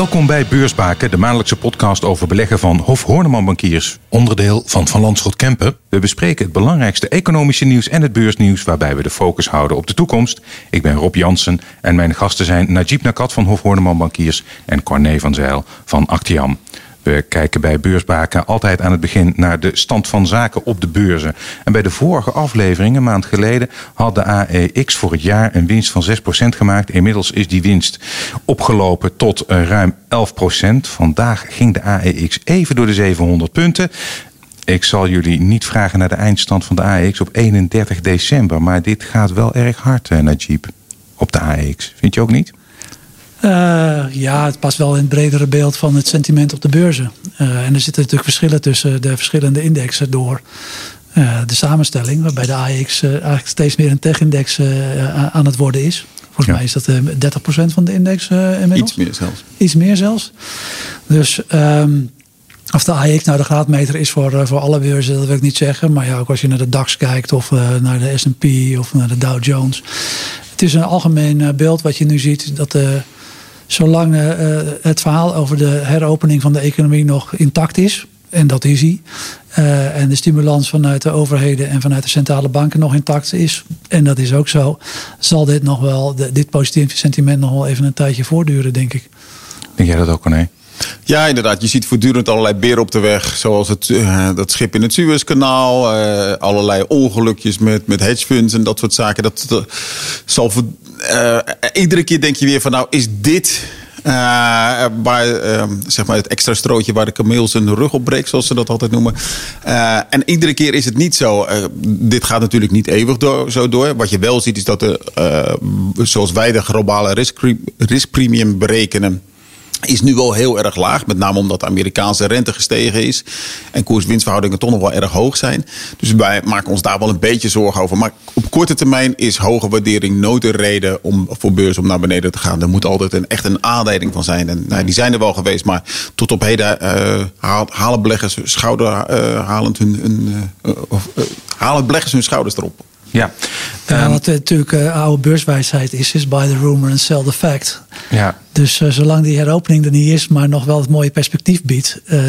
Welkom bij Beursbaken, de maandelijkse podcast over beleggen van Hof Horneman Bankiers, onderdeel van Van Landschot Kempen. We bespreken het belangrijkste economische nieuws en het beursnieuws, waarbij we de focus houden op de toekomst. Ik ben Rob Jansen en mijn gasten zijn Najib Nakat van Hof Horneman Bankiers en Corné van Zijl van Actiam. We kijken bij Beursbaken altijd aan het begin naar de stand van zaken op de beurzen. En bij de vorige aflevering, een maand geleden, had de AEX voor het jaar een winst van 6% gemaakt. Inmiddels is die winst opgelopen tot eh, ruim 11%. Vandaag ging de AEX even door de 700 punten. Ik zal jullie niet vragen naar de eindstand van de AEX op 31 december. Maar dit gaat wel erg hard, eh, Najib, op de AEX. Vind je ook niet? Uh, ja, het past wel in het bredere beeld van het sentiment op de beurzen. Uh, en er zitten natuurlijk verschillen tussen de verschillende indexen door uh, de samenstelling, waarbij de AX eigenlijk steeds meer een tech-index aan het worden is. Volgens ja. mij is dat 30% van de index inmiddels. Iets meer zelfs. Iets meer zelfs. Dus um, of de AX nou de graadmeter is voor, voor alle beurzen, dat wil ik niet zeggen. Maar ja, ook als je naar de DAX kijkt of naar de S&P of naar de Dow Jones. Het is een algemeen beeld wat je nu ziet dat de zolang uh, het verhaal over de heropening van de economie nog intact is, en dat is hij, uh, en de stimulans vanuit de overheden en vanuit de centrale banken nog intact is, en dat is ook zo, zal dit nog wel, de, dit positieve sentiment nog wel even een tijdje voortduren, denk ik. Denk jij dat ook, nee? Ja, inderdaad. Je ziet voortdurend allerlei beren op de weg. Zoals het, uh, dat schip in het Suezkanaal. Uh, allerlei ongelukjes met, met hedgefunds en dat soort zaken. Dat, dat zal uh, iedere keer denk je weer van nou is dit uh, waar, uh, zeg maar het extra strootje waar de kameel zijn rug op breekt, zoals ze dat altijd noemen. Uh, en iedere keer is het niet zo. dit gaat natuurlijk niet eeuwig door, zo door. Wat je wel ziet is dat de, zoals wij de globale risk, risk premium berekenen is nu wel heel erg laag. Met name omdat de Amerikaanse rente gestegen is. En koers-winstverhoudingen toch nog wel erg hoog zijn. Dus wij maken ons daar wel een beetje zorgen over. Maar op korte termijn is hoge waardering nooit een reden om voor beurs om naar beneden te gaan. Er moet altijd een, echt een aanleiding van zijn. En nou, die zijn er wel geweest. Maar tot op heden uh, halen beleggers schouderhalend uh, hun, of, halen beleggers hun schouders erop. Ja, ja um, wat natuurlijk uh, oude beurswijsheid is, is by the rumor and sell the fact. Ja. Dus uh, zolang die heropening er niet is, maar nog wel het mooie perspectief biedt, uh,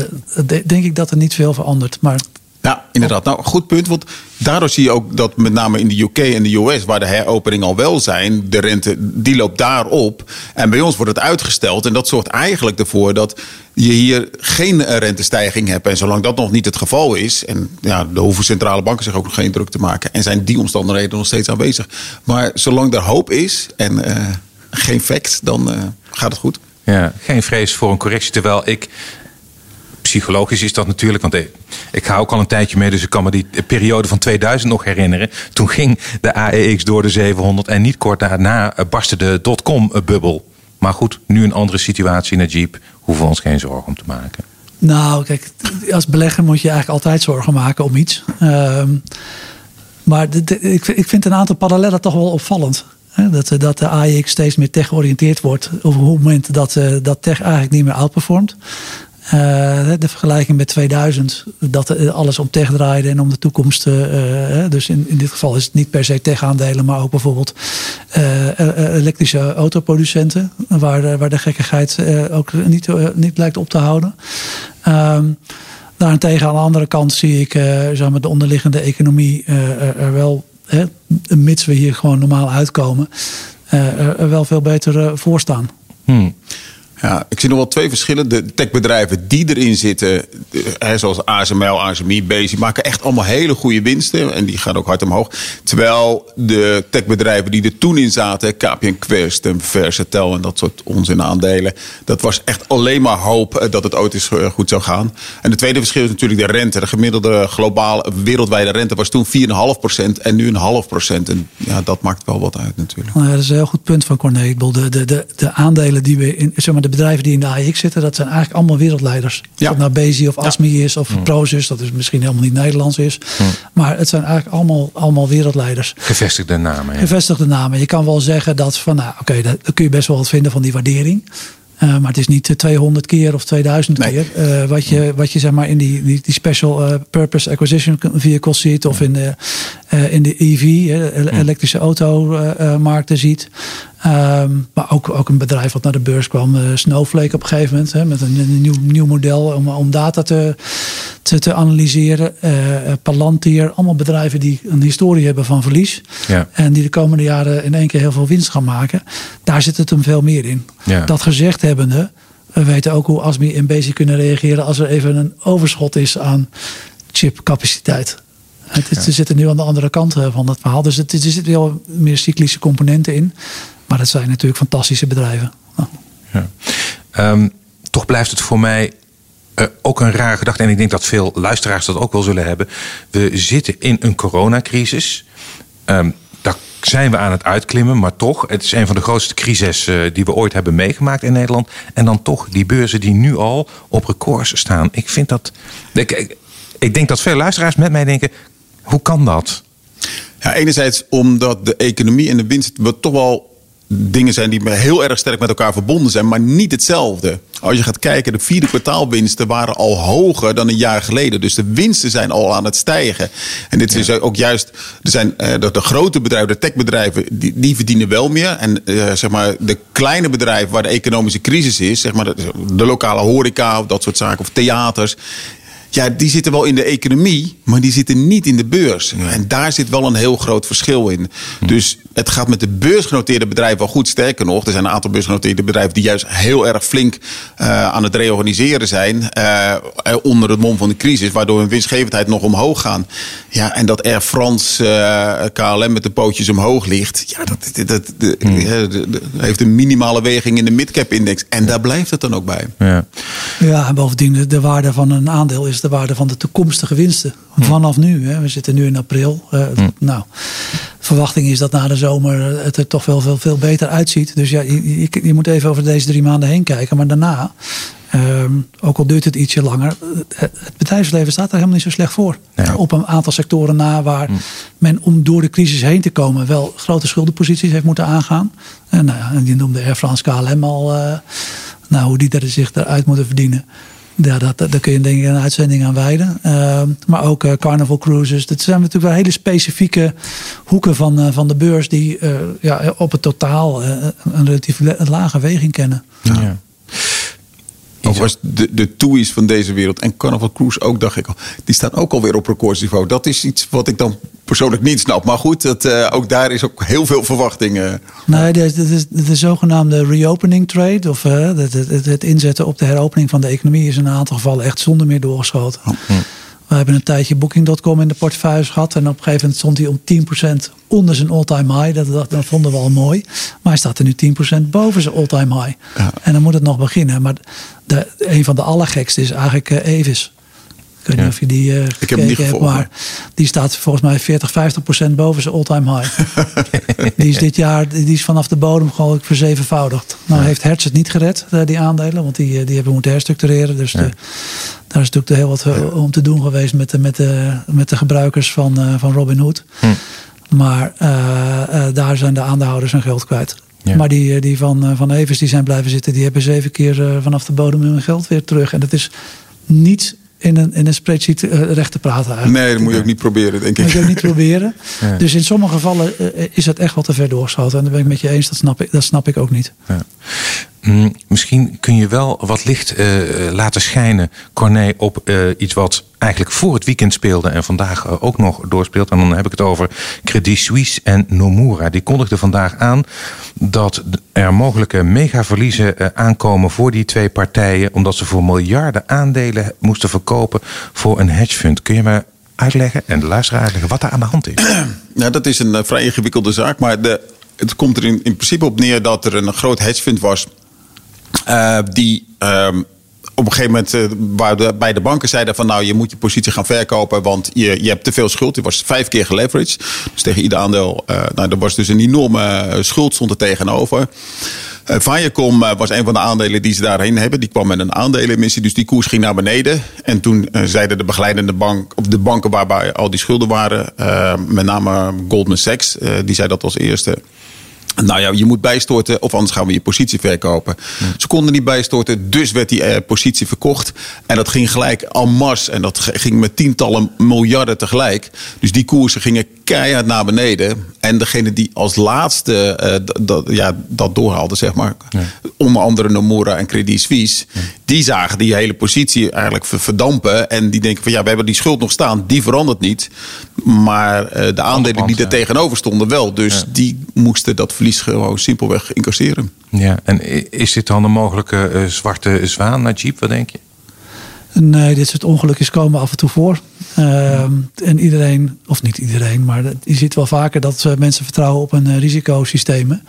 de, denk ik dat er niet veel verandert. Maar ja, inderdaad. Nou, goed punt. Want daardoor zie je ook dat met name in de UK en de US, waar de heropening al wel zijn, de rente die loopt daarop. En bij ons wordt het uitgesteld. En dat zorgt eigenlijk ervoor dat je hier geen rentestijging hebt. En zolang dat nog niet het geval is, en ja, de hoeven centrale banken zich ook nog geen druk te maken. En zijn die omstandigheden nog steeds aanwezig. Maar zolang er hoop is en uh, geen fact, dan uh, gaat het goed. Ja, geen vrees voor een correctie. Terwijl ik psychologisch is dat natuurlijk. Want ik ga ook al een tijdje mee, dus ik kan me die periode van 2000 nog herinneren. Toen ging de AEX door de 700 en niet kort daarna barstte de dotcom-bubbel. Maar goed, nu een andere situatie de Jeep. Hoeven we ons geen zorgen om te maken. Nou, kijk, als belegger moet je eigenlijk altijd zorgen maken om iets. Um, maar ik, ik vind een aantal parallellen toch wel opvallend. Dat, dat de AEX steeds meer tech georiënteerd wordt. Op het moment dat, dat tech eigenlijk niet meer outperformt. Uh, de vergelijking met 2000, dat alles om tech draaide en om de toekomst. Uh, dus in, in dit geval is het niet per se tech-aandelen, maar ook bijvoorbeeld uh, elektrische autoproducenten, waar, waar de gekkigheid ook niet, niet blijkt op te houden. Um, daarentegen aan de andere kant zie ik zeg de onderliggende economie er wel, mits we hier gewoon normaal uitkomen, er wel veel beter voor staan. Hmm. Ja, ik zie nog wel twee verschillen. De techbedrijven die erin zitten, hè, zoals ASML, ASMI, Bezi, maken echt allemaal hele goede winsten. En die gaan ook hard omhoog. Terwijl de techbedrijven die er toen in zaten, KPN Quest en Versatel en dat soort onzin aandelen, dat was echt alleen maar hoop eh, dat het ooit eens eh, goed zou gaan. En de tweede verschil is natuurlijk de rente. De gemiddelde globale, wereldwijde rente was toen 4,5% en nu een half procent. En ja, dat maakt wel wat uit natuurlijk. Nou dat is een heel goed punt van Corné. De, de, de, de aandelen die we in, zeg maar, de bedrijven die in de AX zitten, dat zijn eigenlijk allemaal wereldleiders. Ja. Of het nou Bezi of ASMI is of mm. Prozus, dat is misschien helemaal niet Nederlands is. Mm. Maar het zijn eigenlijk allemaal, allemaal wereldleiders. Gevestigde namen. Ja. Gevestigde namen. Je kan wel zeggen dat van, nou oké, okay, daar kun je best wel wat vinden van die waardering. Uh, maar het is niet 200 keer of 2000 nee. keer. Uh, wat, je, wat je zeg maar in die, die, die special uh, purpose acquisition vehicles ziet. Of in de, in de EV, elektrische automarkten ziet. Ehm, maar ook, ook een bedrijf wat naar de beurs kwam, uh, Snowflake op een gegeven moment, hè, met een, een, nieuw, nieuw model om, om data te, te, te analyseren. Uh, Palantir, allemaal bedrijven die een historie hebben van verlies. Ja. En die de komende jaren in één keer heel veel winst gaan maken. Daar zit het hem veel meer in. Ja. Dat gezegd hebbende, we weten ook hoe ASMI en Basic kunnen reageren als er even een overschot is aan chipcapaciteit. Het, ja. Ze zitten nu aan de andere kant van dat verhaal. Dus het, er zitten wel meer cyclische componenten in. Maar het zijn natuurlijk fantastische bedrijven. Oh. Ja. Um, toch blijft het voor mij uh, ook een rare gedachte. En ik denk dat veel luisteraars dat ook wel zullen hebben. We zitten in een coronacrisis. Um, daar zijn we aan het uitklimmen, maar toch, het is een van de grootste crises uh, die we ooit hebben meegemaakt in Nederland. En dan toch die beurzen die nu al op records staan. Ik vind dat. Ik, ik denk dat veel luisteraars met mij denken: hoe kan dat? Ja, enerzijds omdat de economie en de winst toch wel dingen zijn die heel erg sterk met elkaar verbonden zijn, maar niet hetzelfde. Als je gaat kijken, de vierde kwartaalwinsten waren al hoger dan een jaar geleden. Dus de winsten zijn al aan het stijgen. En dit is ook juist, er zijn uh, de, de, grote bedrijven, de techbedrijven, die, die verdienen wel meer. En uh, zeg maar, de kleine bedrijven waar de economische crisis is, zeg maar de, de lokale horeca of dat soort zaken, of theaters, ja, die zitten wel in de economie, maar die zitten niet in de beurs. En daar zit wel een heel groot verschil in. Hm. Dus het gaat met de beursgenoteerde bedrijven wel goed. Sterker nog, er zijn een aantal beursgenoteerde bedrijven die juist heel erg flink uh, aan het reorganiseren zijn. Uh, onder het mom van de crisis, waardoor hun winstgevendheid nog omhoog gaan. Ja, en dat Air France uh, KLM met de pootjes omhoog ligt. Ja, dat, dat, dat hm. heeft een minimale weging in de midcap index. En daar blijft het dan ook bij. Ja, ja en bovendien de waarde van een aandeel is de waarde van de toekomstige winsten. Vanaf nu. Hè. We zitten nu in april. Uh, Nou, verwachting is dat na de zomer het er toch wel veel, veel beter uitziet. Dus ja, je, je, moet even over deze drie maanden heen kijken. Maar daarna, um, ook al duurt het ietsje langer, het, het bedrijfsleven staat daar helemaal niet zo slecht voor. Op een aantal sectoren na waar hm. men om door de crisis heen te komen wel grote schuldenposities heeft moeten aangaan. En, nou ja, die noemde Air France KLM al, uh, nou, hoe die er zich eruit moeten verdienen. Ja, dat, daar kun je denk ik een uitzending aan wijden. Uh, maar ook uh, Carnival Cruises. Dat zijn natuurlijk wel hele specifieke hoeken van, uh, van de beurs... die ja, op het totaal een relatief lage weging kennen. Ja. Was de, de TUI's van deze wereld en Carnival Cruise ook, dacht ik al. Die staan ook alweer op recordsniveau. Dat is iets wat ik dan persoonlijk niet snap. Maar goed, dat, uh, ook daar is ook heel veel verwachtingen. Nee, de, de, de, de zogenaamde reopening trade, of uh, het, het, het, inzetten op de heropening van de economie, is in een aantal gevallen echt zonder meer doorgeschoten. Oh. We hebben een tijdje Booking.com in de portefeuille gehad. En op een gegeven moment stond hij om 10% onder zijn all-time high. Dat, dat, vonden we al mooi. Maar hij staat er nu 10% boven zijn all-time high. Ja. En dan moet het nog beginnen. Maar de, een van de allergekste is eigenlijk uh, Evis. Ik weet niet of je die uh, ik heb niet hebt, maar die staat volgens mij 40, 50 procent boven zijn all-time high. die is dit jaar, die is vanaf de bodem gewoon verzevenvoudigd. Nou ja. heeft Hertz het niet gered, eh, die aandelen, want die, die hebben moeten herstructureren. Dus ja. de, daar is natuurlijk heel wat om te doen geweest met de, met de, met de gebruikers van, uh, van Robinhood. Hm. Maar uh, daar zijn de aandeelhouders hun geld kwijt. Ja. Maar die, die van, van Evers die zijn blijven zitten, die hebben zeven keer vanaf de bodem hun geld weer terug. En dat is niet in een, in een spreadsheet recht te praten. Eigenlijk. Nee, dat moet je ook niet proberen, denk ik. Dat moet je ook niet proberen. Ja. Dus in sommige gevallen is het echt wel te ver doorgeschoten. En daar ben ik met je eens, dat snap ik, dat snap ik ook niet. Ja. Mm, misschien kun je wel wat licht uh, laten schijnen, Corné, op uh, iets wat eigenlijk voor het weekend speelde en vandaag uh, ook nog doorspeelt. En dan heb ik het over Credit Suisse en Nomura. Die kondigden vandaag aan dat er mogelijke megaverliezen aankomen voor die twee partijen, omdat ze voor miljarden aandelen moesten verkopen voor een hedgefund. Kun je me uitleggen en de luisteraar uitleggen wat daar aan de hand is? Nou, dat is een vrij ingewikkelde zaak, maar de, het komt er in, in principe op neer dat er een groot hedgefund was uh, die um, op een gegeven moment uh, bij de banken zeiden van nou je moet je positie gaan verkopen want je, je hebt te veel schuld. Die was vijf keer geleveraged. Dus tegen ieder aandeel, uh, nou er was dus een enorme schuld stond er tegenover. Uh, Viacom was een van de aandelen die ze daarheen hebben. Die kwam met een aandelenemissie, dus die koers ging naar beneden. En toen zeiden de begeleidende bank, of de banken waarbij al die schulden waren, met name Goldman Sachs, die zei dat als eerste Nou ja, je moet bijstorten of anders gaan we je positie verkopen. Ze konden niet bijstorten, dus werd die eh, positie verkocht. En dat ging gelijk al mars. En dat ging met tientallen miljarden tegelijk. Dus die koersen gingen keihard naar beneden. En degene die als laatste uh, ja, dat doorhaalde, zeg maar. Onder andere Nomura en Credit Suisse. Die zagen die hele positie eigenlijk verdampen. En die denken van ja, we hebben die schuld nog staan. Die verandert niet. Maar uh, de aandelen die er tegenover stonden wel. Dus die moesten dat verlies gewoon simpelweg incasseren. Ja, en is dit dan een mogelijke uh, zwarte zwaan naar Jeep? Wat denk je? Nee, dit soort ongelukjes komen af en toe voor. Uh, en iedereen, of niet iedereen, maar je ziet wel vaker dat uh, mensen vertrouwen op een uh, risicosystemen.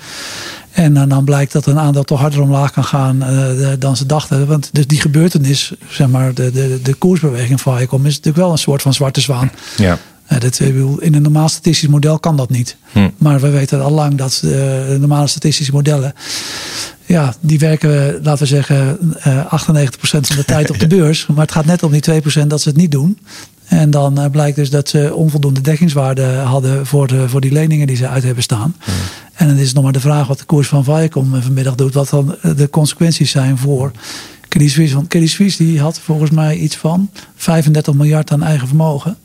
En dan blijkt dat een aandeel toch harder omlaag kan gaan dan ze dachten. Want dus die gebeurtenis, zeg maar, de, de, de koersbeweging van Icom is natuurlijk wel een soort van zwarte zwaan. Ja. Dat, in een normaal statistisch model kan dat niet. Hm. Maar we weten al lang dat de normale statistische modellen ja, die werken, laten we zeggen, 98% eh, van de tijd op de beurs. Maar het gaat net om die 2% dat ze het niet doen. En dan eh, blijkt dus dat ze onvoldoende dekkingswaarde hadden voor, de, voor die leningen die ze uit hebben staan. En dan is het nog maar de vraag wat de koers van Viacom eh, vanmiddag doet. Wat dan de consequenties zijn voor Credit Suisse. Want Credit Suisse die had volgens mij iets van 35 miljard aan eigen vermogen.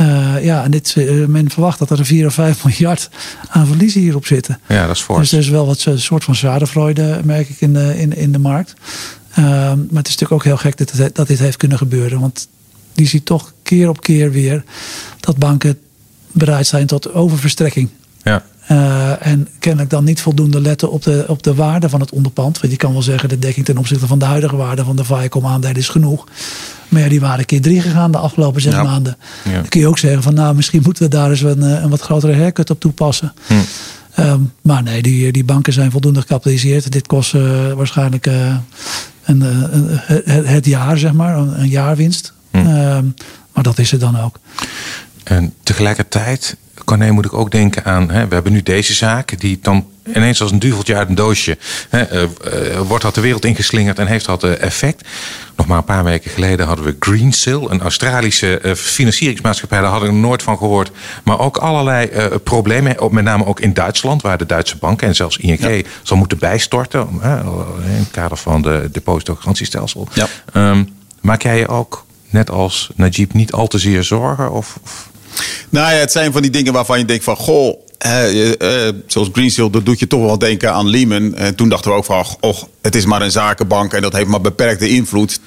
Uh, ja, en dit, uh, men verwacht dat er 4 of 5 miljard aan verliezen hierop zitten. Ja, dat is fors. Dus er is wel wat een soort van schadevreude, merk ik, in de, in, in de markt. Uh, maar het is natuurlijk ook heel gek dat, het, dat dit heeft kunnen gebeuren. Want die ziet toch keer op keer weer dat banken bereid zijn tot oververstrekking. Ja. Uh, en kennelijk dan niet voldoende letten op de, op de waarde van het onderpand. Want je kan wel zeggen, de dekking ten opzichte van de huidige waarde van de Viacom aandelen is genoeg. Maar ja, die waren keer drie gegaan de afgelopen zes maanden. Dan kun je ook zeggen van nou, misschien moeten we daar eens een, eh, een wat grotere haircut op toepassen. Hm. Um, maar nee, die, die banken zijn voldoende gecapitaliseerd. Dit kost uh, waarschijnlijk uh, een, een, het, het, jaar, zeg maar, een, een jaarwinst. Hm. Um, maar dat is het dan ook. En tegelijkertijd Corné moet ik ook denken aan, hè, we hebben nu deze zaak die dan ineens als een duveltje uit een doosje hè, uh, uh, wordt dat de wereld ingeslingerd en heeft dat uh, effect. Nog maar een paar weken geleden hadden we Greensill, een Australische financieringsmaatschappij, daar hadden we nooit van gehoord. Maar ook allerlei problemen, met name ook in Duitsland, waar de Duitse banken en zelfs ING ja. zal moeten bijstorten in het kader van de depositogarantiestelsel. Ja. Um, maak jij je ook, net als Najib, niet al te zeer zorgen? Of, of? Nou ja, het zijn van die dingen waarvan je denkt van... goh, uh, uh, zoals Greensill, dat doet je toch wel denken aan Lehman. En toen dachten we ook van, och, het is maar een zakenbank... en dat heeft maar beperkte invloed.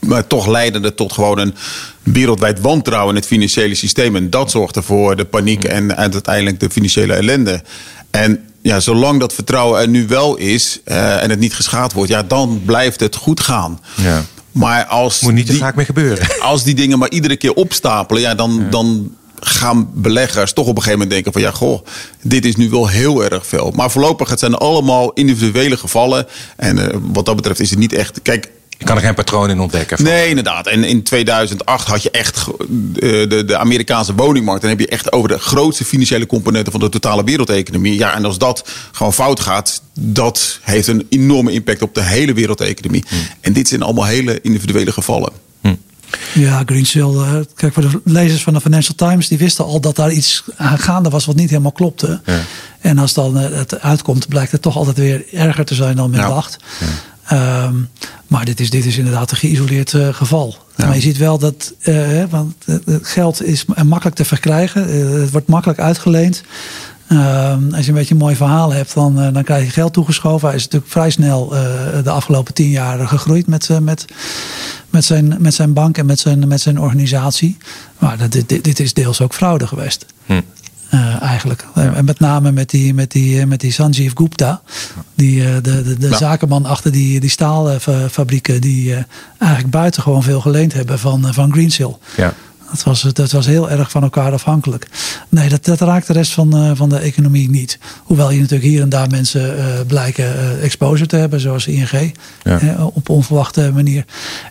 Maar toch leidde het tot gewoon een wereldwijd wantrouwen in het financiële systeem. En dat zorgde voor de paniek en, uiteindelijk de financiële ellende. En ja, zolang dat vertrouwen er nu wel is uh, en het niet geschaad wordt... ja, dan blijft het goed gaan. Ja. Maar als Moet niet te vaak mee gebeuren. Als die dingen maar iedere keer opstapelen, ja, dan, dan gaan beleggers toch op een gegeven moment denken van ja, goh, dit is nu wel heel erg veel. Maar voorlopig, het zijn allemaal individuele gevallen. En uh, wat dat betreft is het niet echt. Kijk, je kan er geen patroon in ontdekken. Van. Nee, inderdaad. En in 2008 had je echt de, de, de, Amerikaanse woningmarkt. Dan heb je echt over de grootste financiële componenten van de totale wereldeconomie. Ja, en als dat gewoon fout gaat, dat heeft een enorme impact op de hele wereldeconomie. Hmm. En dit zijn allemaal hele individuele gevallen. Hmm. Ja, Greensill. Uh, kijk, voor de lezers van de Financial Times, die wisten al dat daar iets aan gaande was wat niet helemaal klopte. Ja. En als dan uh, het uitkomt, blijkt het toch altijd weer erger te zijn dan men dacht. Ja. Um, maar dit is, dit is inderdaad een geïsoleerd uh, geval. Ja. Maar je ziet wel dat uh, want het geld is makkelijk te verkrijgen. Het wordt makkelijk uitgeleend. Ehm, als je een beetje een mooi verhaal hebt, dan, dan krijg je geld toegeschoven. Hij is natuurlijk vrij snel de afgelopen tien jaar gegroeid met, met, met, zijn, met zijn bank en met zijn, met zijn organisatie. Maar dit, dit, dit is deels ook fraude geweest. Hm. Uh, eigenlijk. Ja. En met name met die, met die, eh, met die Sanjeev Gupta. Die, de, de, de zakenman achter die, die staalfabrieken. Die eigenlijk buitengewoon veel geleend hebben van, van Greensill. Ja. Dat was, dat was heel erg van elkaar afhankelijk. Nee, dat, dat raakt de rest van, van de economie niet. Hoewel je natuurlijk hier en daar mensen blijken exposure te hebben. Zoals ING. Ja. op onverwachte manier.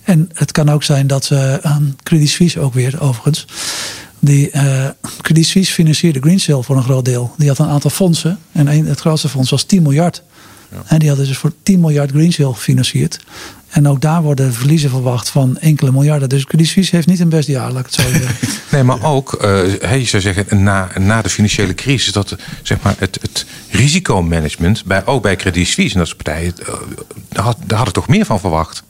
En het kan ook zijn dat ze aan Credit Suisse ook weer overigens die uh, Credit Suisse financierde Greensill voor een groot deel. Die had een aantal fondsen. En een, het grootste fonds was 10 miljard. Ja. En die hadden dus voor 10 miljard Greensill gefinancierd. En ook daar worden verliezen verwacht van enkele miljarden. Dus Credit Suisse heeft niet een best jaar, laat ik het zo zeggen. Nee, maar ook, uh, je zou zeggen, na, na de financiële crisis, dat zeg maar, het, het risicomanagement, bij, ook bij Credit Suisse en dat soort partijen, uh, daar, had, daar had ik toch meer van verwacht.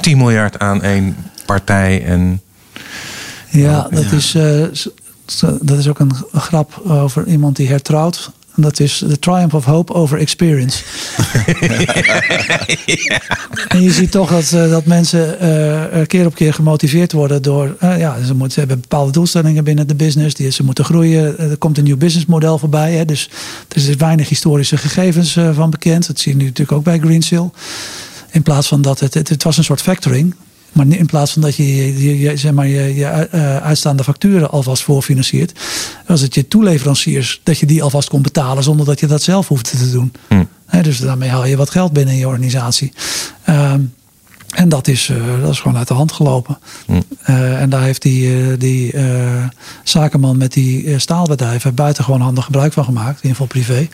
10 miljard aan één partij en. Ja, dat, Is, uh, dat is ook een grap over iemand die hertrouwt. En dat is The Triumph of Hope over Experience. En je ziet toch dat, uh, dat mensen uh, keer op keer gemotiveerd worden door. Uh, ja, ze, moeten, ze hebben bepaalde doelstellingen binnen de business. Die, ze moeten groeien. Er komt een nieuw businessmodel voorbij. Hè, dus er is weinig historische gegevens van bekend. Dat zie je nu natuurlijk ook bij Greensill. In plaats van dat het, het, het was een soort factoring. Maar in plaats van dat je je, je, zeg maar, je, je uitstaande facturen alvast voorfinanciert, was het je toeleveranciers dat je die alvast kon betalen zonder dat je dat zelf hoefde te doen. Hm. He, dus daarmee haal je wat geld binnen in je organisatie. Um, en dat is, uh, dat is gewoon uit de hand gelopen. Hm. Uh, en daar heeft die, uh, die zakenman met die staalbedrijven buitengewoon handig gebruik van gemaakt, in ieder geval privé.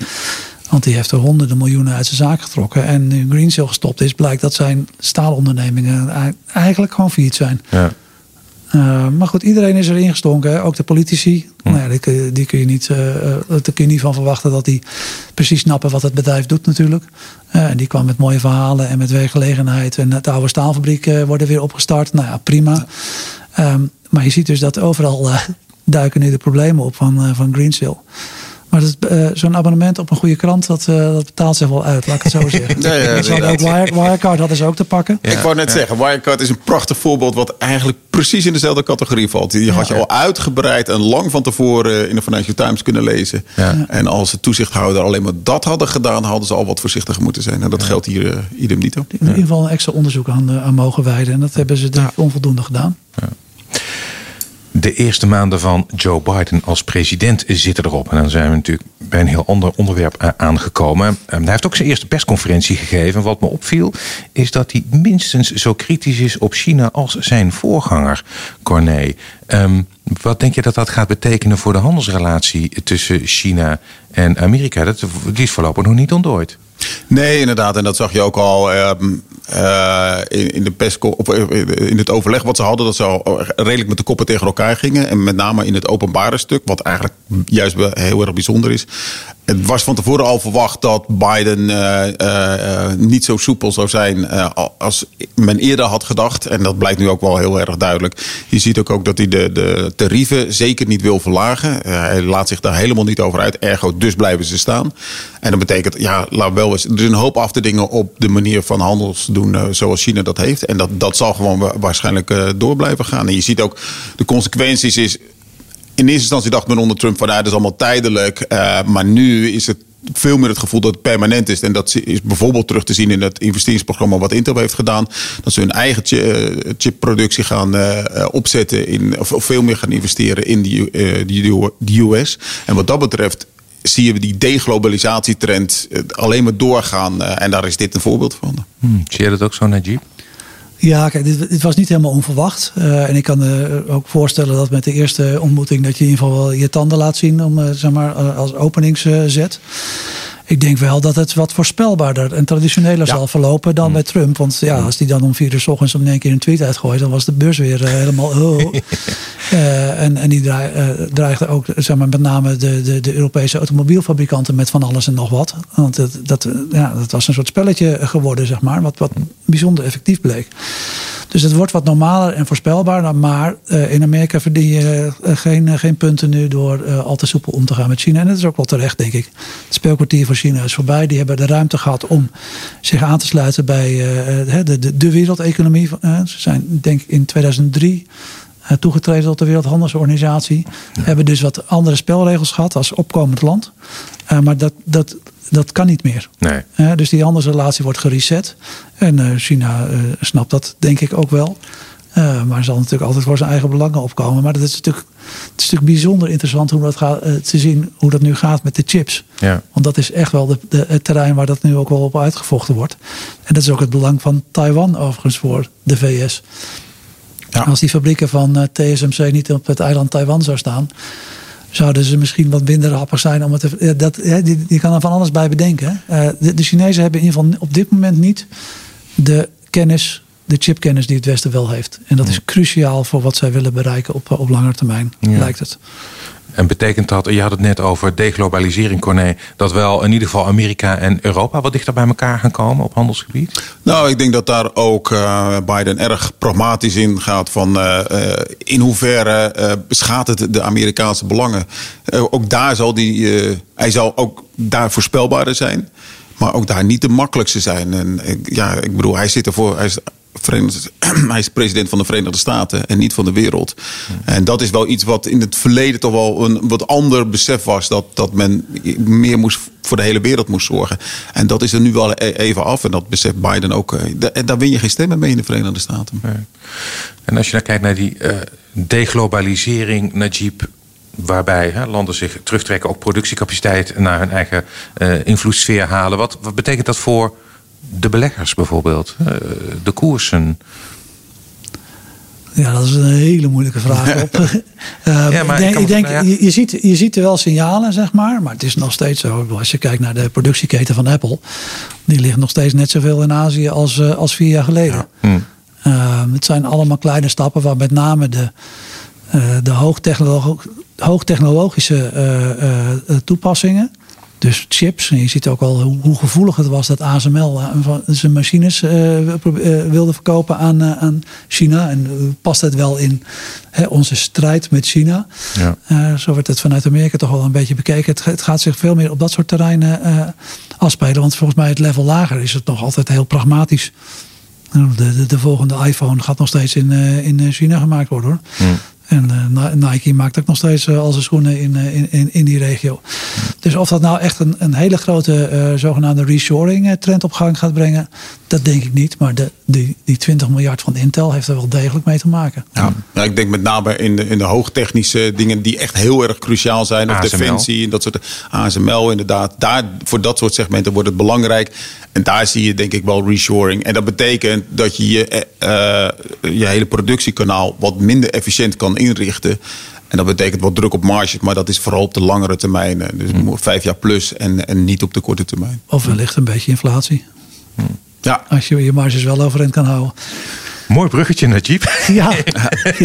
Want die heeft er honderden miljoenen uit zijn zaak getrokken. En nu Greensill gestopt is, blijkt dat zijn staalondernemingen eigenlijk gewoon failliet zijn. Ja. Uh, maar goed, iedereen is erin gestonken. Hè? Ook de politici. Hm. Nou ja, die, die, kun je niet, uh, daar kun je niet van verwachten dat die precies snappen wat het bedrijf doet natuurlijk. Uh, en die kwam met mooie verhalen en met werkgelegenheid. En de oude staalfabrieken worden weer opgestart. Nou ja, prima. Ja. Um, maar je ziet dus dat overal duiken nu de problemen op van, van Greensill. Maar uh, zo'n abonnement op een goede krant, dat, uh, dat betaalt zich wel uit, laat ik het zo zeggen. ja, ja, ook Wire, Wirecard hadden ze ook te pakken. Ja, ik wou net zeggen, Wirecard is een prachtig voorbeeld wat eigenlijk precies in dezelfde categorie valt. Die had je al uitgebreid en lang van tevoren in de Financial Times kunnen lezen. En als de toezichthouder alleen maar dat hadden gedaan, hadden ze al wat voorzichtiger moeten zijn. En dat geldt hier uh, idem niet op. In ieder geval een extra onderzoek aan, aan mogen wijden. En dat hebben ze denk ik onvoldoende gedaan. De eerste maanden van Joe Biden als president zitten erop. En dan zijn we natuurlijk bij een heel ander onderwerp aangekomen. Hij heeft ook zijn eerste persconferentie gegeven. Wat me opviel is dat hij minstens zo kritisch is op China als zijn voorganger, Corné. Um, wat denk je dat dat gaat betekenen voor de handelsrelatie tussen China en Amerika? Dat, die is voorlopig nog niet ontdooid. Nee, inderdaad. En dat zag je ook al uh, uh, in, in, de PESCO, op, in het overleg wat ze hadden. Dat ze al redelijk met de koppen tegen elkaar gingen. En met name in het openbare stuk, wat eigenlijk juist heel erg bijzonder is. Het was van tevoren al verwacht dat Biden uh, niet zo soepel zou zijn als men eerder had gedacht. En dat blijkt nu ook wel heel erg duidelijk. Je ziet ook, ook dat hij de, de tarieven zeker niet wil verlagen. hij laat zich daar helemaal niet over uit. Ergo, dus blijven ze staan. En dat betekent, ja, laat wel eens. Er is een hoop af te dingen op de manier van handels doen zoals China dat heeft. En dat, dat zal gewoon waarschijnlijk door blijven gaan. En je ziet ook de consequenties is in eerste instantie dacht men onder Trump van ja, dat is allemaal tijdelijk. Uh, maar nu is het veel meer het gevoel dat het permanent is. En dat is bijvoorbeeld terug te zien in het investeringsprogramma wat Intel heeft gedaan. Dat ze hun eigen chipproductie gaan uh, opzetten in, of, veel meer gaan investeren in de US. En wat dat betreft zie je die deglobalisatietrend alleen maar doorgaan. en daar is dit een voorbeeld van. Hmm, zie je dat ook zo, Najib? Ja, kijk, dit, dit, was niet helemaal onverwacht. Uh, en ik kan me ook voorstellen dat met de eerste ontmoeting... dat je in ieder geval wel je tanden laat zien om, uh, zeg maar, als openingszet. Ik denk wel dat het wat voorspelbaarder en traditioneler ja. zal verlopen dan mm. bij Trump. Want ja, als die dan om vier uur s ochtends om één keer een tweet uitgooit, dan was de beurs weer uh, helemaal. Oh. uh, en, en die draai, uh, dreigde ook zeg maar, met name de, de, de Europese automobielfabrikanten met van alles en nog wat. Want het, dat, ja, dat was een soort spelletje geworden, zeg maar, wat, wat bijzonder effectief bleek. Dus het wordt wat normaler en voorspelbaarder. Maar uh, in Amerika verdien je uh, geen, uh, geen punten nu door al te soepel om te gaan met China. En dat is ook wel terecht, denk ik. Het speelkwartier voor China is voorbij. Die hebben de ruimte gehad om zich aan te sluiten bij de, de, de wereldeconomie. ze zijn, denk ik, in 2003 toegetreden tot de Wereldhandelsorganisatie. Ja. Hebben dus wat andere spelregels gehad als opkomend land. Uh, maar dat, dat, dat kan niet meer. Nee. Uh, dus die handelsrelatie wordt gereset. En uh, China snapt dat denk ik ook wel. maar zal natuurlijk altijd voor zijn eigen belangen opkomen. Maar dat is natuurlijk, het is natuurlijk bijzonder interessant hoe dat gaat, te zien hoe dat nu gaat met de chips. Ja. Want dat is echt wel de, de, het terrein waar dat nu ook wel op uitgevochten wordt. En dat is ook het belang van Taiwan overigens voor de VS. Ja. Als die fabrieken van TSMC niet op het eiland Taiwan zou staan, zouden ze misschien wat minder happig zijn om het te. Dat, die, die kan er van alles bij bedenken. Uh, de, de Chinezen hebben in ieder geval op dit moment niet de kennis, de chipkennis die het Westen wel heeft. En dat is cruciaal voor wat zij willen bereiken op, op langere termijn, lijkt het. En betekent dat, je had het net over deglobalisering, Corné, dat wel in ieder geval Amerika en Europa wat dichter bij elkaar gaan komen op handelsgebied? Nou, ik denk dat daar ook uh, Biden erg pragmatisch in gaat van uh, in hoeverre uh, het de Amerikaanse belangen. ook daar zal die, hij zal ook daar voorspelbaarder zijn. Maar ook daar niet de makkelijkste zijn. En ja, ik bedoel, hij zit ervoor. hij is president van de Verenigde Staten en niet van de wereld. En dat is wel iets wat in het verleden toch wel een wat ander besef was. Dat, dat men meer moest voor de hele wereld moest zorgen. En dat is er nu wel e-, even af. En dat beseft Biden ook. En eh, daar win je geen stemmen mee in de Verenigde Staten. En als je dan kijkt naar die uh, deglobalisering, Najib waarbij hè, landen zich terugtrekken, ook productiecapaciteit naar hun eigen uh, invloedssfeer halen. Wat, wat betekent dat voor de beleggers bijvoorbeeld? Eh, de koersen? Ja, dat is een hele moeilijke vraag. Op. uh, ja, maar ik denk, ik denk nou je, je, ziet, je ziet er wel signalen, zeg maar. Maar het is nog steeds zo. Als je kijkt naar de productieketen van Apple. Die ligt nog steeds net zoveel in Azië als, uh, als vier jaar geleden. Ja. Hm. Uh, het zijn allemaal kleine stappen waar met name de, de hoogtechnologische toepassingen dus chips. En je ziet ook al hoe, gevoelig het was dat ASML eh, zijn machines uh, wilde verkopen aan, aan China. En past het wel in hè, onze strijd met China? Ja. zo wordt het vanuit Amerika toch wel een beetje bekeken. Het, het gaat zich veel meer op dat soort terreinen afspelen. Want volgens mij het level lager is het nog altijd heel pragmatisch. De, de, de volgende iPhone gaat nog steeds in, in China gemaakt worden hoor. Hmm. En uh, Nike maakt ook nog steeds uh, al zijn schoenen in, uh, in, in die regio. Dus of dat nou echt een, een hele grote zogenaamde reshoring trend op gang gaat brengen, dat denk ik niet. Maar de, die, die 20 miljard van Intel heeft er wel degelijk mee te maken. Ja, ja ik denk met name in de, in de hoogtechnische dingen die echt heel erg cruciaal zijn. Of defensie en dat soort ASML inderdaad. Daar, voor dat soort segmenten wordt het belangrijk. En daar zie je denk ik wel reshoring. En dat betekent dat je je, uh, je hele productiekanaal wat minder efficiënt kan inrichten. En dat betekent wat druk op marges, maar dat is vooral op de langere termijn. Dus hmm. vijf jaar plus en, en niet op de korte termijn. Of wellicht een beetje inflatie. Hmm. Ja. Als je je marges wel overeind kan houden. Mooi bruggetje, Najib. Ja.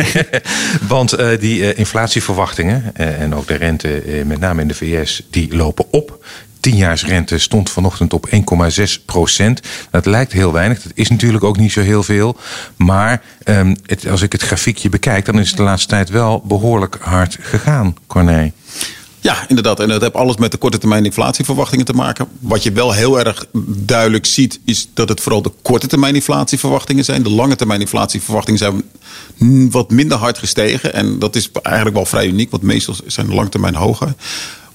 Want uh, die uh, inflatieverwachtingen uh, en ook de rente, met name in de VS, die lopen op tienjaarsrente stond vanochtend op 1,6 procent. Dat lijkt heel weinig. Dat is natuurlijk ook niet zo heel veel. Maar um, het, als ik het grafiekje bekijk, dan is het de laatste tijd wel behoorlijk hard gegaan, Corné. Ja, inderdaad. En dat heeft alles met de korte termijn inflatieverwachtingen te maken. Wat je wel heel erg duidelijk ziet, is dat het vooral de korte termijn inflatieverwachtingen zijn. De lange termijn inflatieverwachtingen zijn wat minder hard gestegen. En dat is eigenlijk wel vrij uniek, want meestal zijn de lange termijn hoger.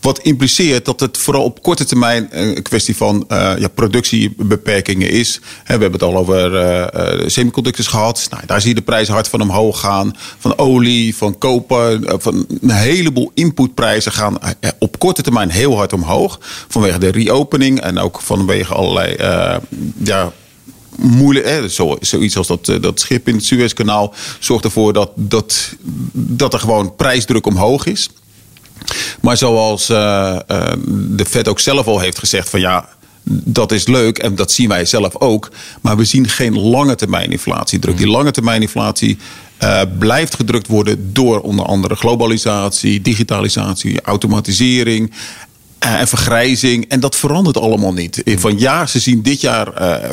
Wat impliceert dat het vooral op korte termijn een kwestie van uh, ja, productiebeperkingen is. we hebben het al over uh, semiconductors gehad. Nou, daar zie je de prijzen hard van omhoog gaan. Van olie, van koper. Van een heleboel inputprijzen gaan op korte termijn heel hard omhoog. Vanwege de reopening en ook vanwege allerlei ja, moeilijk. Zoiets als dat, dat schip in het Suezkanaal zorgt ervoor dat, dat, dat er gewoon prijsdruk omhoog is. Maar zoals uh, uh, de Fed ook zelf al heeft gezegd van ja, dat is leuk en dat zien wij zelf ook. Maar we zien geen lange termijn inflatiedruk. Die lange termijn inflatie uh, blijft gedrukt worden door onder andere globalisatie, digitalisatie, automatisering. en vergrijzing. En dat verandert allemaal niet. Van ja, ze zien dit jaar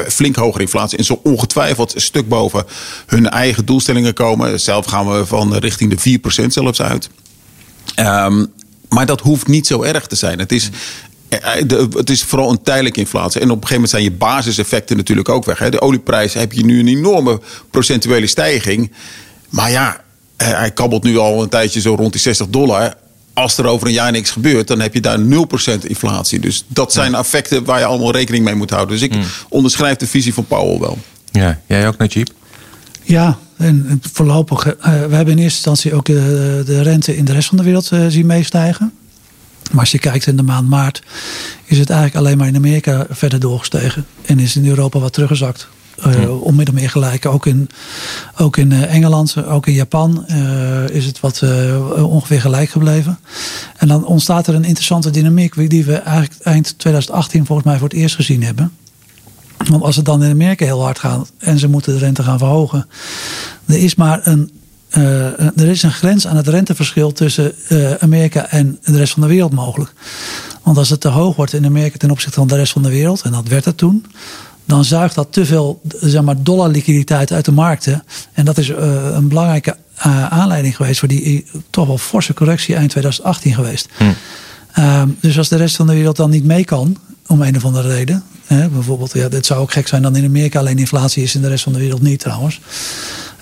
flink hogere inflatie. En zo ongetwijfeld een stuk boven hun eigen doelstellingen komen. Zelf gaan we van richting de 4% zelfs uit. Um, maar dat hoeft niet zo erg te zijn. Het is, eh, eh, het is vooral een tijdelijke inflatie. En op een gegeven moment zijn je basiseffecten natuurlijk ook weg. De olieprijs heb je nu een enorme procentuele stijging. Maar ja, eh, hij kabbelt nu al een tijdje zo rond die 60 dollar. Als er over een jaar niks gebeurt, dan heb je daar 0% inflatie. Dus dat zijn effecten waar je allemaal rekening mee moet houden. Dus ik hmm. onderschrijf de visie van Powell wel. Ja, jij ook, Najib? Ja, en voorlopig, uh, we hebben in eerste instantie ook de, de rente in de rest van de wereld uh, zien meestijgen. Maar als je kijkt in de maand maart, is het eigenlijk alleen maar in Amerika verder doorgestegen. En is in Europa wat teruggezakt. Uh, onmiddellijk meer gelijk. Ook in, ook in Engeland, ook in Japan is het wat ongeveer gelijk gebleven. En dan ontstaat er een interessante dynamiek die we eigenlijk eind 2018 volgens mij voor het eerst gezien hebben. Want als het dan in Amerika heel hard gaat en ze moeten de rente gaan verhogen, er is maar een, uh, er is een grens aan het renteverschil tussen uh, Amerika en de rest van de wereld mogelijk. Want als het te hoog wordt in Amerika ten opzichte van de rest van de wereld, en dat werd het toen, dan zuigt dat te veel zeg maar, dollarliquiditeit uit de markten. En dat is uh, een belangrijke aanleiding geweest voor die toch wel forse correctie eind 2018 geweest. Hm. Um, dus als de rest van de wereld dan niet mee kan, om een of andere reden. Bijvoorbeeld, ja, het zou ook gek zijn dan in Amerika alleen inflatie is in de rest van de wereld niet trouwens.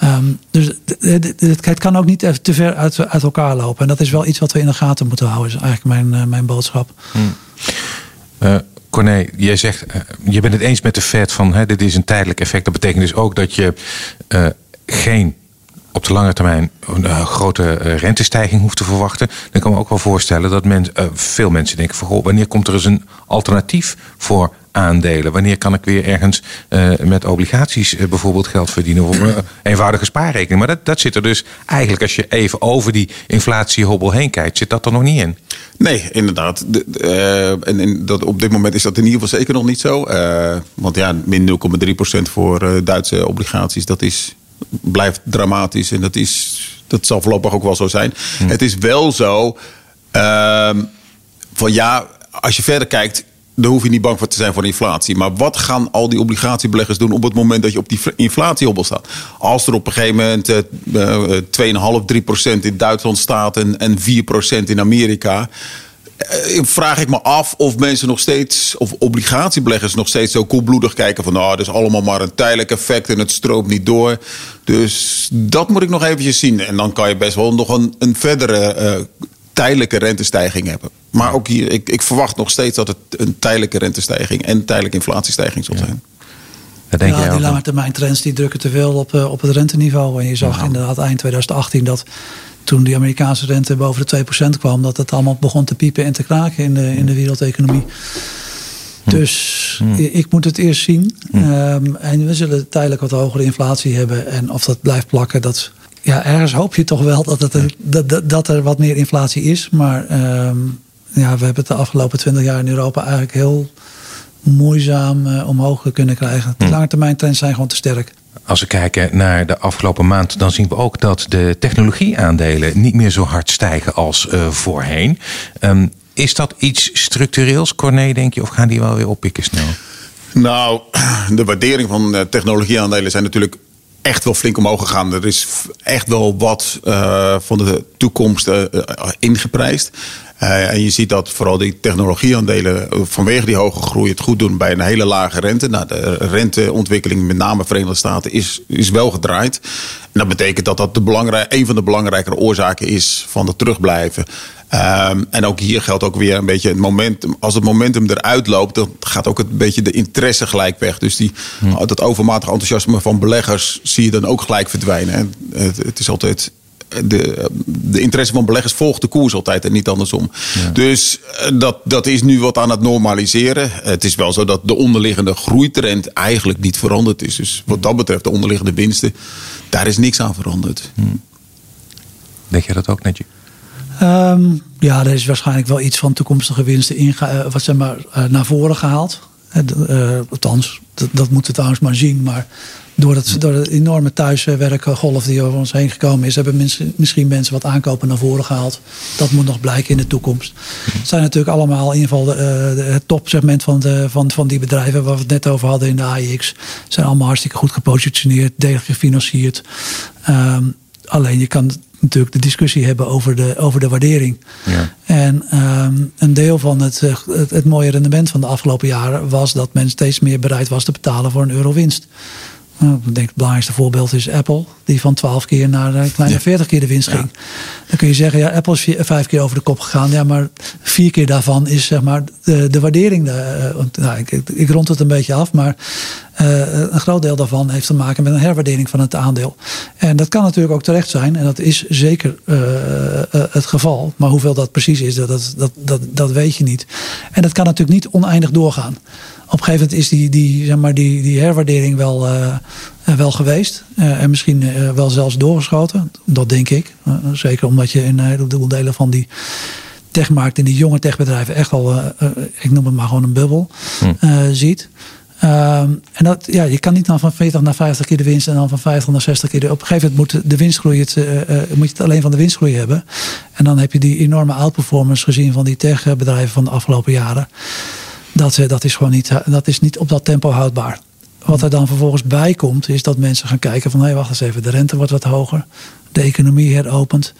Um, dus het kan ook niet te ver uit, elkaar lopen. En dat is wel iets wat we in de gaten moeten houden, is eigenlijk mijn, uh, mijn boodschap. Hmm. Uh, Corné, jij zegt, uh, je bent het eens met de Fed van hè, dit is een tijdelijk effect. Dat betekent dus ook dat je geen op de lange termijn een grote rentestijging hoeft te verwachten. Dan kan ik me ook wel voorstellen dat men, veel mensen denken van goh, wanneer komt er eens een alternatief voor aandelen? Wanneer kan ik weer ergens met obligaties bijvoorbeeld geld verdienen? Of een eenvoudige spaarrekening. Maar dat, dat zit er dus eigenlijk, als je even over die inflatiehobbel heen kijkt, zit dat er nog niet in. Nee, inderdaad. De, en, en dat, op dit moment is dat in ieder geval zeker nog niet zo. want ja, min 0,3% voor Duitse obligaties, dat is, blijft dramatisch. En dat, is, dat zal voorlopig ook wel zo zijn. Hm. Het is wel zo ehm, van ja, als je verder kijkt daar hoef je niet bang voor te zijn voor inflatie. Maar wat gaan al die obligatiebeleggers doen op het moment dat je op die inflatiehobbel staat? Als er op een gegeven moment uh, 2,5, 3 procent in Duitsland staat en, en 4 procent in Amerika. Uh, vraag ik me af of mensen nog steeds, of obligatiebeleggers nog steeds zo koelbloedig kijken van nou, dat is allemaal maar een tijdelijk effect en het stroomt niet door. Dus dat moet ik nog eventjes zien. En dan kan je best wel nog een, een verdere uh, tijdelijke rentestijging hebben. Maar ook hier, ik, ik verwacht nog steeds dat het een tijdelijke rentestijging en tijdelijke inflatiestijging zal zijn. Ja, denk ja die lange termijn trends die drukken te veel op, uh, op het renteniveau. En je zag inderdaad eind 2018 dat toen die Amerikaanse rente boven de 2% kwam, dat het allemaal begon te piepen en te kraken in de, in de wereldeconomie. Hm. Dus hm. ik moet het eerst zien. Hm. Um, en we zullen tijdelijk wat hogere inflatie hebben. En of dat blijft plakken, dat, ja, ergens hoop je toch wel dat, het er, dat, dat er wat meer inflatie is. Maar ehm, ja, we hebben het de afgelopen twintig jaar in Europa eigenlijk heel moeizaam uh, omhoog kunnen krijgen. De lange termijn trends zijn gewoon te sterk. Als we kijken naar de afgelopen maand, dan zien we ook dat de technologieaandelen niet meer zo hard stijgen als uh, voorheen. Um, is dat iets structureels, Corné, denk je, of gaan die wel weer oppikken snel? Nou, de waardering van technologieaandelen zijn natuurlijk echt wel flink omhoog gegaan. Er is echt wel wat uh, van de toekomst ingeprijsd. Uh, en je ziet dat vooral die technologieaandelen vanwege die hoge groei het goed doen bij een hele lage rente. Nou, de renteontwikkeling, met name Verenigde Staten, is, is wel gedraaid. En dat betekent dat dat de een van de belangrijkere oorzaken is van het terugblijven. Um, en ook hier geldt ook weer een beetje het momentum. Als het momentum eruit loopt, dan gaat ook een beetje de interesse gelijk weg. Dus die, hm. dat overmatig enthousiasme van beleggers zie je dan ook gelijk verdwijnen. En het, het is altijd de, de interesse van beleggers volgt de koers altijd en niet andersom. Dus eh, dat, dat is nu wat aan het normaliseren. Het is wel zo dat de onderliggende groeitrend eigenlijk niet veranderd is. Dus wat dat betreft, de onderliggende winsten, daar is niks aan veranderd. Hm. Denk jij dat ook, Netje? Um, ja, er is waarschijnlijk wel iets van toekomstige winsten inge, uh, wat zeg maar, uh, naar voren gehaald. Uh, althans, dat, dat moeten we trouwens maar zien. Maar door, het, door de enorme thuiswerkgolf die over ons heen gekomen is, hebben mensen, misschien mensen wat aankopen naar voren gehaald. Dat moet nog blijken in de toekomst. Het zijn natuurlijk allemaal in ieder geval de, de, het topsegment van, de, van, van die bedrijven waar we het net over hadden in de AIX. Zijn allemaal hartstikke goed gepositioneerd, degelijk gefinancierd. Um, alleen je kan natuurlijk de discussie hebben over de, over de waardering. Ja. En um, een deel van het, het, het, mooie rendement van de afgelopen jaren was dat men steeds meer bereid was te betalen voor een euro winst. Nou, ik denk het belangrijkste voorbeeld is Apple, die van 12 keer naar een kleine 40 keer de winst ging. Dan kun je zeggen, ja, Apple is vier, vijf keer over de kop gegaan. Ja, maar vier keer daarvan is zeg maar de, de waardering. De, uh, nou, ik, ik, rond het een beetje af, maar uh, een groot deel daarvan heeft te maken met een herwaardering van het aandeel. En dat kan natuurlijk ook terecht zijn, en dat is zeker uh, het geval. Maar hoeveel dat precies is, dat, dat, dat, dat weet je niet. En dat kan natuurlijk niet oneindig doorgaan op een gegeven moment is die, die, zeg maar, die, die herwaardering wel, uh, wel geweest. Uh, en misschien uh, wel zelfs doorgeschoten. Dat denk ik. zeker omdat je in een heleboel delen van die techmarkt, in die jonge techbedrijven, echt al, ik noem het maar gewoon een bubbel, hm. ziet. Ehm, en dat, ja, je kan niet dan van 40 naar 50 keer de winst en dan van 50 naar 60 keer de. Op een gegeven moment moet de winstgroei het, moet je het alleen van de winstgroei hebben. En dan heb je die enorme outperformance gezien van die techbedrijven van de afgelopen jaren. Dat, dat is gewoon niet, dat is niet op dat tempo houdbaar. Wat er dan vervolgens bij komt, is dat mensen gaan kijken van hé, hey, wacht eens even, de rente wordt wat hoger. De economie heropent.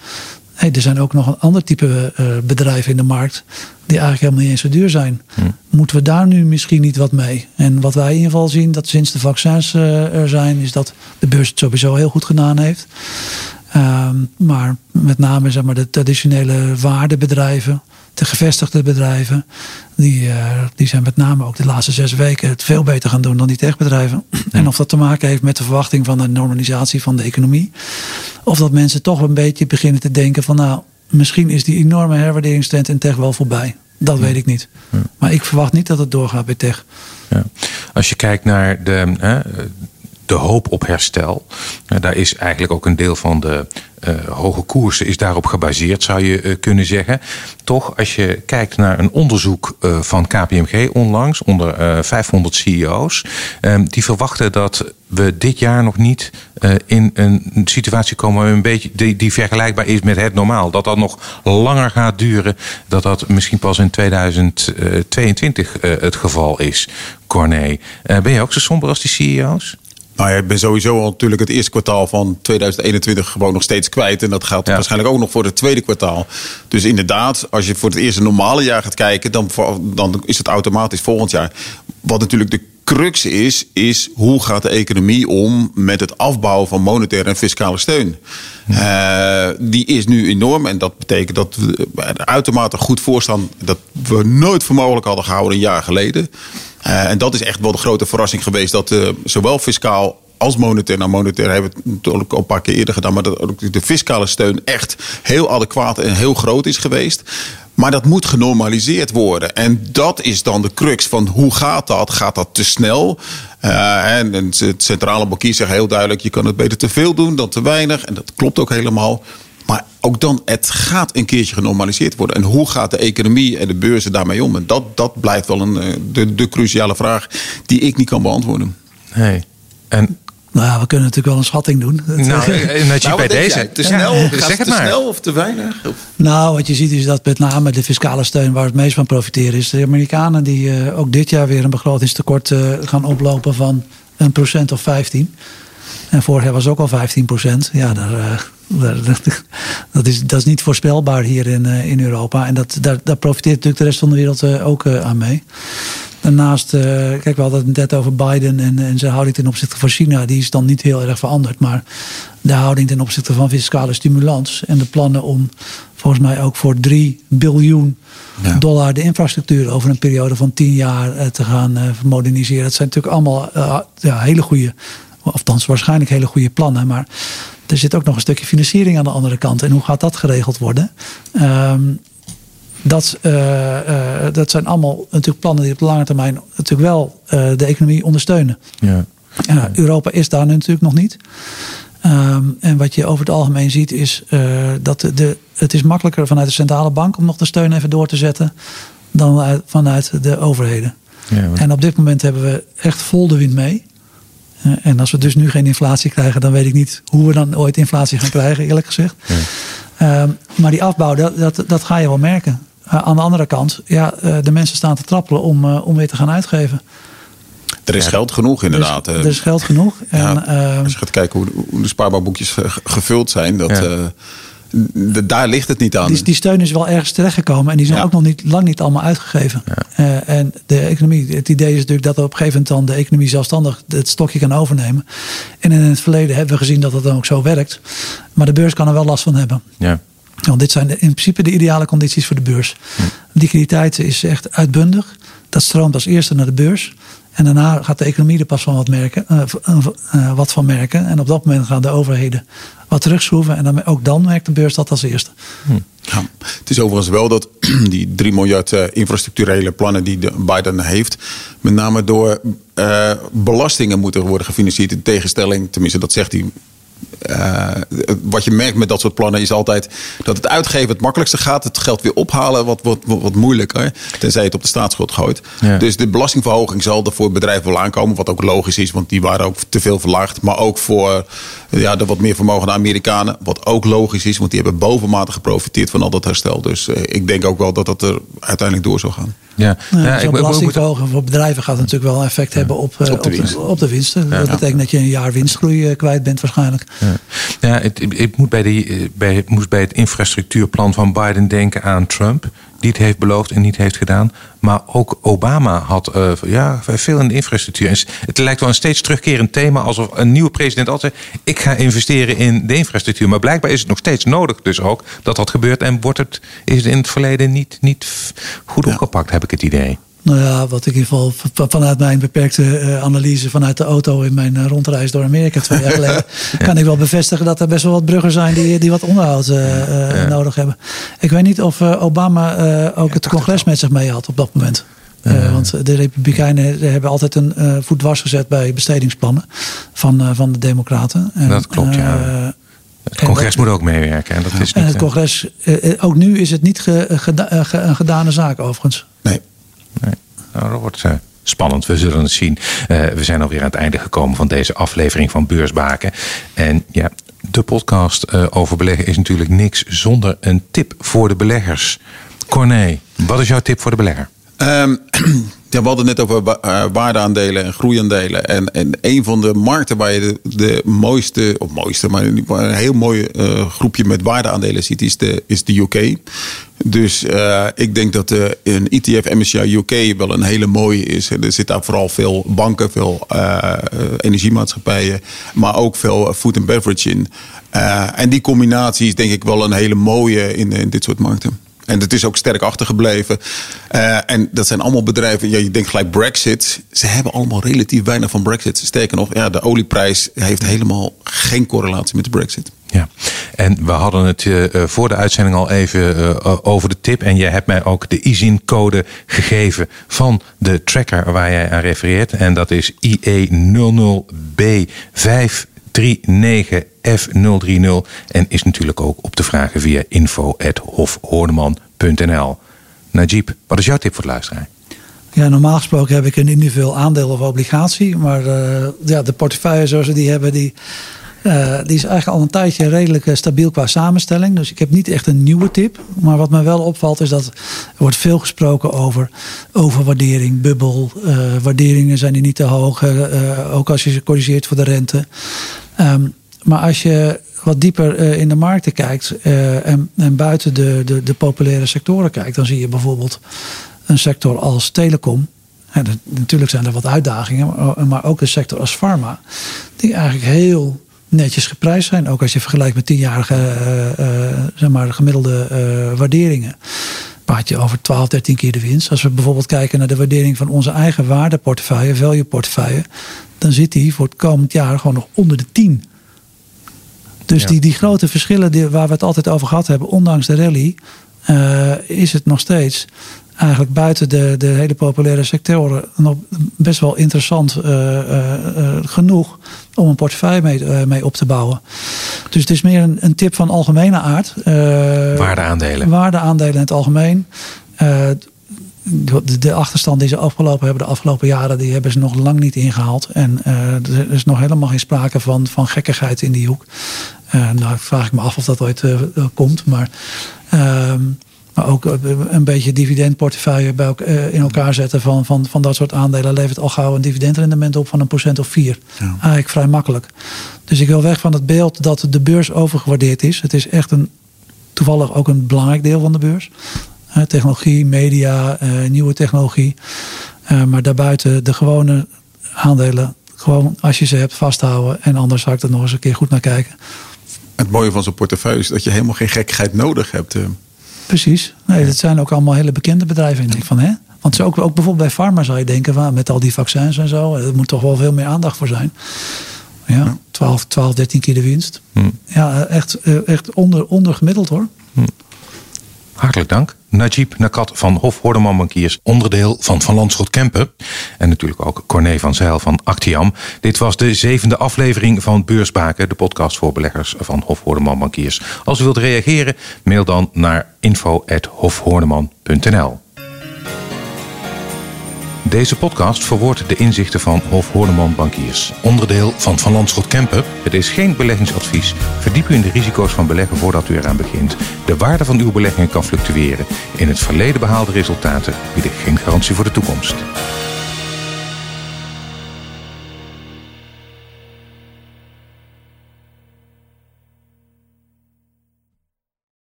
Hey, er zijn ook nog een ander type uh, bedrijven in de markt die eigenlijk helemaal niet eens zo duur zijn. Hm. Moeten we daar nu misschien niet wat mee? En wat wij in ieder geval zien, dat sinds de vaccins uh, er zijn, is dat de beurs het sowieso heel goed gedaan heeft. Ehm, maar met name zeg maar, de traditionele waardebedrijven, de gevestigde bedrijven, die, uh, die zijn met name ook de laatste zes weken het veel beter gaan doen dan die techbedrijven. En of dat te maken heeft met de verwachting van de normalisatie van de economie. Of dat mensen toch een beetje beginnen te denken van nou, misschien is die enorme herwaarderingstrend in tech wel voorbij. Dat weet ik niet. Maar ik verwacht niet dat het doorgaat bij tech. Ja. Als je kijkt naar de, hè, de hoop op herstel. daar is eigenlijk ook een deel van de uh, hoge koersen is daarop gebaseerd, zou je uh, kunnen zeggen. Toch, als je kijkt naar een onderzoek van KPMG onlangs onder 500 CEO's, ehm, die verwachten dat we dit jaar nog niet in een situatie komen een beetje die, die, vergelijkbaar is met het normaal. Dat dat nog langer gaat duren, dat dat misschien pas in 2022 het geval is. Corné, ben je ook zo somber als die CEO's? Nou ja, ik ben sowieso al natuurlijk het eerste kwartaal van 2021 gewoon nog steeds kwijt. En dat gaat waarschijnlijk ook nog voor het tweede kwartaal. Dus inderdaad, als je voor het eerste normale jaar gaat kijken, dan, dan is het automatisch volgend jaar. Wat natuurlijk de crux is, is hoe gaat de economie om met het afbouwen van monetaire en fiscale steun. Uh, die is nu enorm en dat betekent dat we er uitermate goed voor staan dat we nooit voor mogelijk hadden gehouden een jaar geleden. Uh, en dat is echt wel de grote verrassing geweest dat uh, zowel fiscaal als monetair. Nou, monetair hebben we het natuurlijk al een paar keer eerder gedaan. Maar dat de fiscale steun echt heel adequaat en heel groot is geweest. Maar dat moet genormaliseerd worden. En dat is dan de crux van hoe gaat dat? Gaat dat te snel? Uh, en het centrale bankier zegt heel duidelijk: je kan het beter te veel doen dan te weinig. En dat klopt ook helemaal. Maar ook dan, het gaat een keertje genormaliseerd worden. En hoe gaat de economie en de beurzen daarmee om? En dat, dat blijft wel een, de, de cruciale vraag die ik niet kan beantwoorden. Nee. En nou ja, we kunnen natuurlijk wel een schatting doen. Nou, dat je nou, bij deze. Te snel, ja, zeg het te maar. snel of te weinig? Nou, wat je ziet is dat met name de fiscale steun waar het meest van profiteren is. De Amerikanen die uh, ook dit jaar weer een begrotingstekort uh, gaan oplopen van een procent of 15. En vorig jaar was ook al 15 procent. Ja, daar, uh, dat, is, dat is niet voorspelbaar hier in, in Europa. En dat, daar, daar profiteert natuurlijk de rest van de wereld ook aan mee. Daarnaast, kijk, we hadden het net over Biden en, en zijn houding ten opzichte van China. Die is dan niet heel erg veranderd. Maar de houding ten opzichte van fiscale stimulans en de plannen om volgens mij ook voor 3 biljoen dollar de infrastructuur over een periode van 10 jaar te gaan moderniseren. Dat zijn natuurlijk allemaal ja, hele goede, of althans waarschijnlijk hele goede plannen. Maar er zit ook nog een stukje financiering aan de andere kant. En hoe gaat dat geregeld worden? Um, dat, uh, dat zijn allemaal natuurlijk plannen die op de lange termijn natuurlijk wel uh, de economie ondersteunen. Ja. Europa is daar natuurlijk nog niet. Um, en wat je over het algemeen ziet is dat de, het is makkelijker vanuit de centrale bank om nog de steun even door te zetten dan uit, vanuit de overheden. Ja, En op dit moment hebben we echt vol de wind mee. En als we dus nu geen inflatie krijgen, dan weet ik niet hoe we dan ooit inflatie gaan krijgen, eerlijk gezegd. Ja. Um, maar die afbouw, dat, dat, dat ga je wel merken. Uh, aan de andere kant, ja, uh, de mensen staan te trappelen om, uh, om weer te gaan uitgeven. Er is ja, geld genoeg, inderdaad. Er is, er is geld genoeg. En, ja, als je gaat kijken hoe, hoe de spaarbaarboekjes gevuld zijn, dat, ja. Daar ligt het niet aan. Die, die, steun is wel ergens terechtgekomen en die zijn ook nog niet, lang niet allemaal uitgegeven. en de economie, het idee is natuurlijk dat op een gegeven moment dan de economie zelfstandig het stokje kan overnemen. En in het verleden hebben we gezien dat dat dan ook zo werkt. Maar de beurs kan er wel last van hebben. Ja. Want dit zijn in principe de ideale condities voor de beurs. Hm. Liquiditeit is echt uitbundig. Dat stroomt als eerste naar de beurs. En daarna gaat de economie er pas van wat, merken, uh, uh, wat van merken. En op dat moment gaan de overheden wat terugschroeven. En dan, ook dan merkt de beurs dat als eerste. Hm. Ja, het is overigens wel dat die 3 miljard uh, infrastructurele plannen die de Biden heeft, met name door belastingen moeten worden gefinancierd. In tegenstelling, tenminste dat zegt hij uh, wat je merkt met dat soort plannen is altijd dat het uitgeven het makkelijkste gaat. Het geld weer ophalen wat, wat, wat, wat moeilijker. Tenzij je het op de staatsschuld gooit. Dus de belastingverhoging zal er voor bedrijven wel aankomen. Wat ook logisch is, want die waren ook te veel verlaagd. Maar ook voor ja, de wat meer vermogende Amerikanen. Wat ook logisch is, want die hebben bovenmatig geprofiteerd van al dat herstel. Dus uh, ik denk ook wel dat dat er uiteindelijk door zal gaan. Ja, ja, ja belastingverhoging voor bedrijven gaat natuurlijk wel effect hebben op, uh, op, de, op de winsten. Dat betekent dat je een jaar winstgroei kwijt bent waarschijnlijk. Ja, ik moet bij, de, bij, moest bij het infrastructuurplan van Biden denken aan Trump die het heeft beloofd en niet heeft gedaan. Maar ook Obama had uh, ja, veel in de infrastructuur. En het lijkt wel een steeds terugkerend thema alsof een nieuwe president altijd ik ga investeren in de infrastructuur. Maar blijkbaar is het nog steeds nodig, dus ook dat dat gebeurt. En wordt het, is het in het verleden niet, niet goed opgepakt, heb ik het idee. Nou ja, wat ik in ieder geval vanuit mijn beperkte eh, analyse vanuit de auto in mijn eh, rondreis door Amerika twee jaar geleden, kan ik wel bevestigen dat er best wel wat bruggen zijn die, die wat onderhoud uh, nodig hebben. Ik weet niet of Obama ook het congres met zich mee had op dat moment. want de Republikeinen hebben altijd een voet dwars gezet bij bestedingsplannen van, van de Democraten. En, dat klopt, ja. Het congres moet ook meewerken. En, dat is niet, en het congres, ook nu is het niet ge, een gedane zaak overigens. Nee. Nee. Nou, dat wordt uh, spannend. We zullen het zien. Uh, we zijn alweer aan het einde gekomen van deze aflevering van Beursbaken. En ja, de podcast uh, over beleggen is natuurlijk niks zonder een tip voor de beleggers. Corné, wat is jouw tip voor de belegger? Um, ja, we hadden het net over waardeaandelen en groeiaandelen. En, en een van de markten waar je de, de mooiste, of mooiste, maar een heel mooi groepje met waardeaandelen ziet, is de, is de UK. Dus uh, ik denk dat uh, een ETF MSCI UK wel een hele mooie is. Er zit daar vooral veel banken, veel energiemaatschappijen, maar ook veel food and beverage in. en die combinatie is denk ik wel een hele mooie in, in dit soort markten. En het is ook sterk achtergebleven. En dat zijn allemaal bedrijven. Ja, je denkt gelijk Brexit. Ze hebben allemaal relatief weinig van Brexit. Sterker nog, ja, de olieprijs heeft helemaal geen correlatie met de Brexit. Ja, en we hadden het uh, voor de uitzending al even uh, over de tip. En jij hebt mij ook de ISIN-code gegeven van de tracker waar jij aan refereert. En dat is IE00B5 39F030 en is natuurlijk ook op te vragen via info.hofhoorneman.nl. Najib, wat is jouw tip voor het luisteraar? Ja, normaal gesproken heb ik een individueel aandeel of obligatie. Maar ja, de portefeuille zoals we die hebben, die, uh, die is eigenlijk al een tijdje redelijk uh, stabiel qua samenstelling. Dus ik heb niet echt een nieuwe tip. Maar wat me wel opvalt is dat er wordt veel gesproken over overwaardering, bubbel. waarderingen zijn die niet te hoog, ook als je ze corrigeert voor de rente. Um, maar als je wat dieper in de markten kijkt en, en, buiten de, de, de, populaire sectoren kijkt, dan zie je bijvoorbeeld een sector als telecom. Natuurlijk zijn er wat uitdagingen, maar ook een sector als pharma, die eigenlijk heel netjes geprijsd zijn. Ook als je vergelijkt met tienjarige uh, zeg maar, gemiddelde waarderingen. Praat je over 12, 13 keer de winst. Als we bijvoorbeeld kijken naar de waardering van onze eigen waardeportefeuille, value portefeuille, dan zit die voor het komend jaar gewoon nog onder de 10. Dus die, die grote verschillen die, waar we het altijd over gehad hebben, ondanks de rally, uh, is het nog steeds eigenlijk buiten de, de hele populaire sectoren nog best wel interessant uh, uh, genoeg om een portefeuille mee, mee, op te bouwen. Dus het is meer een, een tip van algemene aard. waardeaandelen. Waardeaandelen in het algemeen de, de, achterstand die ze afgelopen hebben de afgelopen jaren, die hebben ze nog lang niet ingehaald. En er is nog helemaal geen sprake van, van gekkigheid in die hoek. Nou, vraag ik me af of dat ooit komt. Maar, ehm, maar ook een beetje dividendportefeuille bij elk, in elkaar zetten van, van, van dat soort aandelen levert al gauw een dividendrendement op van een procent of vier. Ja. Eigenlijk vrij makkelijk. Dus ik wil weg van het beeld dat de beurs overgewaardeerd is. Het is echt een, toevallig ook een belangrijk deel van de beurs technologie, media, eh, nieuwe technologie. Eh, maar daarbuiten de gewone aandelen, gewoon als je ze hebt vasthouden. En anders zou ik er nog eens een keer goed naar kijken. Het mooie van zo'n portefeuille is dat je helemaal geen gekkigheid nodig hebt. Eh. Precies. Nee, dat zijn ook allemaal hele bekende bedrijven. Denk van, hè? Want ook, ook bijvoorbeeld bij Pharma zou je denken, van, met al die vaccins en zo, er moet toch wel veel meer aandacht voor zijn. Ja, 12, 12 13 keer de winst. Hm. Ja, echt, echt onder, ondergemiddeld hoor. Hm. Hartelijk dank. Najib Nakat van Hof Hordeman Bankiers, onderdeel van Van Landschot Kempen. En natuurlijk ook Corné van Zeil van Actiam. Dit was de zevende aflevering van Beursbaken, de podcast voor beleggers van Hof Hordeman Bankiers. Als u wilt reageren, mail dan naar info.hofhoorneman.nl. Deze podcast verwoordt de inzichten van Hof Horneman Bankiers, onderdeel van Van Landschot Kempen. Het is geen beleggingsadvies. Verdiep u in de risico's van beleggen voordat u eraan begint. De waarde van uw beleggingen kan fluctueren. In het verleden behaalde resultaten bieden geen garantie voor de toekomst.